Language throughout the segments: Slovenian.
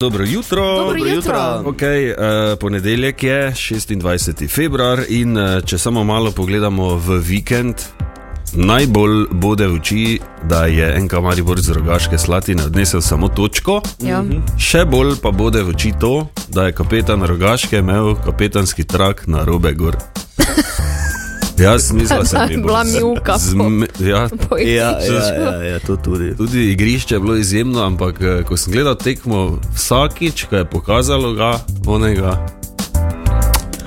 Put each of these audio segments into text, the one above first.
Dobro jutro. Dobro jutro. jutro. Okay, uh, ponedeljek je 26. februar in uh, če samo malo pogledamo v vikend, najbolj bode v oči, da je NK Maribor z rogaške slatine odnesel samo točko. Ja. Še bolj pa bode v oči to, da je kapetan rogaške imel kapetanski trak na robe gor. Jaz mislim, da sem Da je bil bila po- Zme, ja, Po Ja, igrišču. ja, ja, ja, to tudi. Tudi igrišče je bilo izjemno, ampak eh, ko sem gledal tekmo, vsakič, ko je pokazalo ga, onega.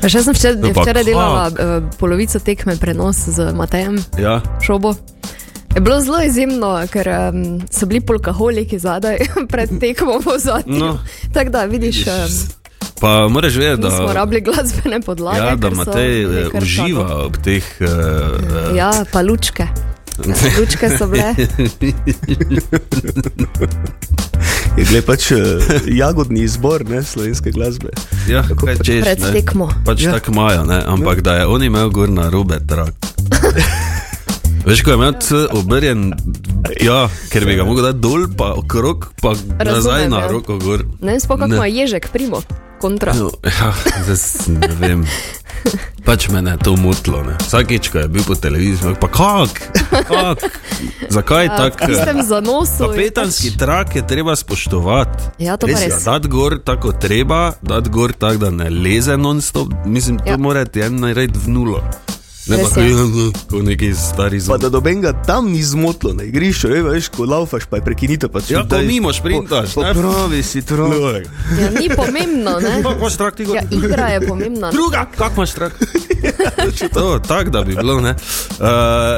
Pa Še sem včeraj, No, včeraj delala kak? uh, polovico tekme prenos z Matejem Ja, Šobo. Je bilo zelo izjemno, ker um, so bili polkaholiki zadaj pred tekmo v zadnjem. No. Tako da vidiš, um, pa moraš vedeti, da smo rabili glasbene podlage. ja, da ker so Matej eh, uživa tako. ob teh. Uh, Ja, pa lučke. Lučke so bile. Je gle pač jagodni izbor ne, slovenske glasbe. ja, kaj češ, pred ne. tekmo. Pač ja. tako imajo, ne? ampak da je on imel gor na robe trak. Veš, ko je imel obrjen, ja, ker bi ga mogel dati dol, pa okrog, pa nazaj na ja. roko gor. Ne kako Ne. ima ježek, primo, kontra. No, ja, zdaj ne vem. Pač me je to motilo. ne. Vsakič, ko je bil po televiziji, pa kak, kak? zakaj Ja, tako? v tistem zanosu. je Kapetanski pač- trak je treba spoštovati. Ja, to pa Res, res. ja, dati gor tako treba, dati gor tako, da ne leze non-stop. Mislim, to Ja. mora ti en narediti v nulo. Ne pa kot neki stari Pa zvok. da dobenga tam ni zmotlo na igrišču, ne veš, ko laufaš, pa je prekinitev. Pa Ja, ko mimo šprintaš, ne? Pravi si to. Ja, ni pomembno, ne? Kako imaš trak ti gor? Ja, igra je pomembna. Druga, kako imaš trak? to, tak, da bi bilo. Uh,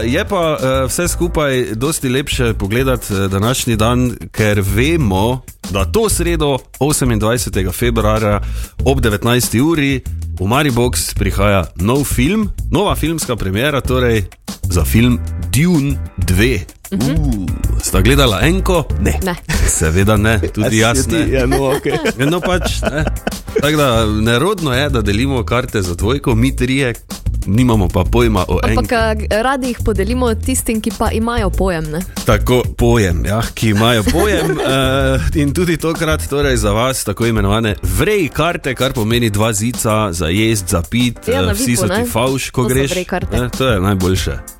je pa uh, vse skupaj dosti lepše pogledati uh, današnji dan, ker vemo, da to sredo, 28. februarja ob 19. uri v Maribox prihaja nov film, nova filmska premjera, torej za film Dune 2. Uh, sta gledala enko? Ne. Ne. Seveda ne, tudi jaz ne. Ja, no, okay. Ja, No, pač, ne. Tako da nerodno je, da delimo karte za dvojko, mi trije, nimamo pa pojma o enem. Ampak a, radi jih podelimo tistim, ki pa imajo pojem. Ne? Tako pojem, ja, ki imajo pojem. uh, in tudi tokrat torej za vas tako imenovane vrej karte, kar pomeni dva zica za jesti, za pit, Ja, eh, vsi so ti ne? favš, ko To greš. vrej karte. Ne, to je najboljše.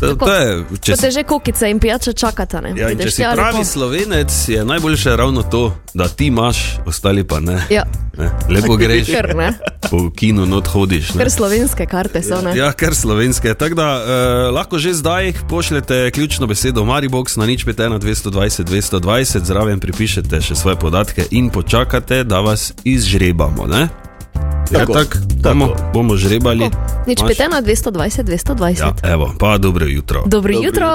To, Tako. to je, če si te že kokice in pijača čakata. Ne? Ja, in če si tja pravi lepo. slovenec, je najboljše ravno to, da ti imaš, ostali pa ne. Ja, ne. Lepo greš, ker ne. po kinu not hodiš. Ne. Ker slovenske karte so. Ne? Ja, ker slovenske. Tako da eh, lahko že zdaj pošljete ključno besedo Maribox na nič 5, 220, 220, zraven pripišete še svoje podatke in počakate, da vas izžrebamo. Ne? Ja, Tako, tak, bomo, bomo žrebali. Nič Imaš? petena, 220, 220. Ja, evo, pa dobro jutro. Dobro Dobro jutro.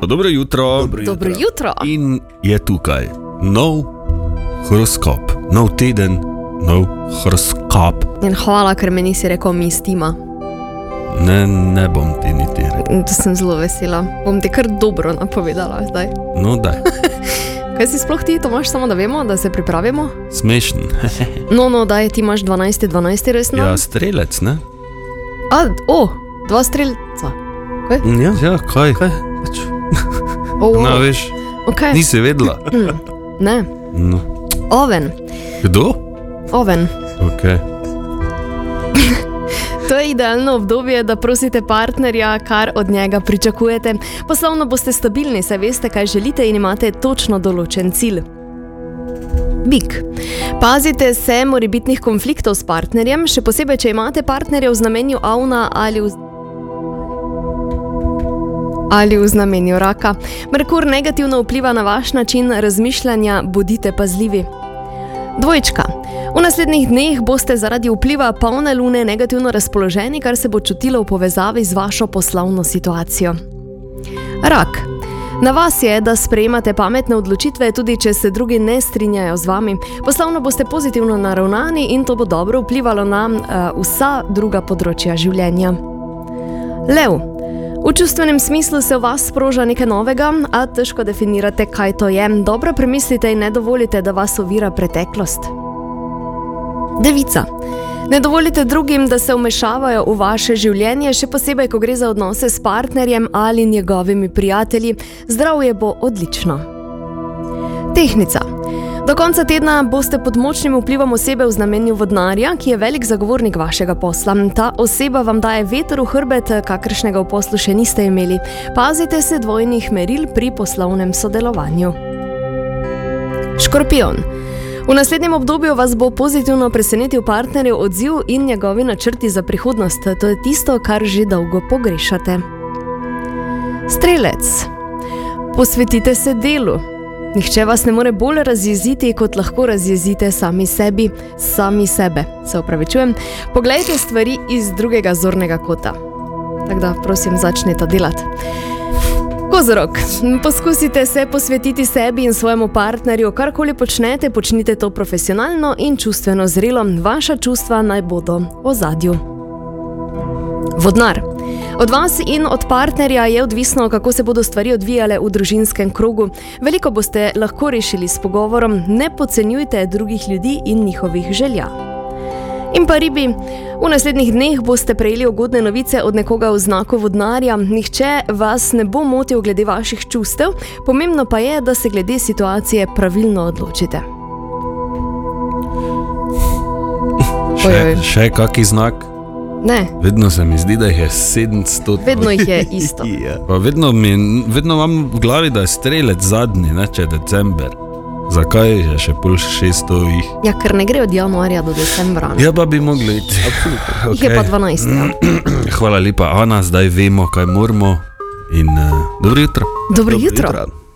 Pa dobro jutro. Dobro Dobro jutro. In je tukaj nov horoskop, nov teden, nov horoskop. In hvala, ker mi nisi rekel, mi stima. Ne, ne bom ti niti rekel. To sem zelo vesela. Bom ti kar dobro napovedala zdaj. No, da, Kaj si sploh ti, Tomaš, samo da vemo, da se pripravimo? smešen. No, no, daj ti imaš 12, 12 resno. Ja, strelec, ne? A, o, dva streljca. Kaj? Ja, Ja, kaj? kaj? Pač. O, No, veš, okay. nisi vedela. Ne, No. oven, Kdo? oven. Okay. To je idealno obdobje, da prosite partnerja, kar od njega pričakujete. Poslovno boste stabilni, saj veste, kaj želite in imate točno določen cilj. Bik. Pazite se morebitnih konfliktov s partnerjem, še posebej, če imate partnerja v znamenju avna ali v ali v znamenju raka. Merkur negativno vpliva na vaš način razmišljanja, bodite pazljivi. Dvojčka. V naslednjih dneh boste zaradi vpliva polne lune negativno razpoloženi, kar se bo čutilo v povezavi z vašo poslovno situacijo. Rak. Na vas je, da sprejemate pametne odločitve, tudi če se drugi ne strinjajo z vami. Poslovno boste pozitivno naravnani in to bo dobro vplivalo na uh, vsa druga področja življenja. Lev. V čustvenem smislu se v vas sproža nekaj novega, a težko definirate, kaj to je. Dobro premislite in ne dovolite, da vas ovira preteklost. Devica. Ne dovolite drugim, da se vmešavajo v vaše življenje, še posebej, ko gre za odnose s partnerjem ali njegovimi prijatelji. Zdravje bo odlično. Tehnica. Do konca tedna boste pod močnim vplivom osebe v znamenju vodnarja, ki je velik zagovornik vašega posla. Ta oseba vam daje veter v hrbet, kakršnega v poslu še niste imeli. Pazite se dvojnih meril pri poslovnem sodelovanju. Škorpion. V naslednjem obdobju vas bo pozitivno presenetil partnerjev odziv in njegovi načrti za prihodnost. To je tisto, kar že dolgo pogrešate. Strelec. Posvetite se delu. Nihče vas ne more bolj razjeziti, kot lahko razjezite sami sebi, sami sebe. Se upravičujem, poglejte stvari iz drugega zornega kota. Tako da, prosim, začnite delati. Kozorok, poskusite se posvetiti sebi in svojemu partnerju, karkoli počnete, počnite to profesionalno in čustveno zrelo, vaša čustva naj bodo v zadju. Vodnar. Od vas in od partnerja je odvisno, kako se bodo stvari odvijale v družinskem krogu. Veliko boste lahko rešili s pogovorom, ne podcenjujte drugih ljudi in njihovih želja. In pa ribi, v naslednjih dneh boste prejeli ugodne novice od nekoga v znaku vodnarja. Nihče vas ne bo motil glede vaših čustev, pomembno pa je, da se glede situacije pravilno odločite. Še, še kaki znak? Ne, Vedno se mi zdi, da jih je 700. vedno jih je isto. Ja. Pa vedno, mi, vedno imam v glavi, da je strelec zadnji, ne, če je december. Zakaj je še pol 600 jih? Ja, ker ne gre od januarja do decembra. ne. Ja, pa bi mogli iti. Jih je pa 12. Ja. Hvala lepa, Ana, zdaj vemo, kaj moramo. In uh, dobro jutro. Dobro Dobro jutro. jutro.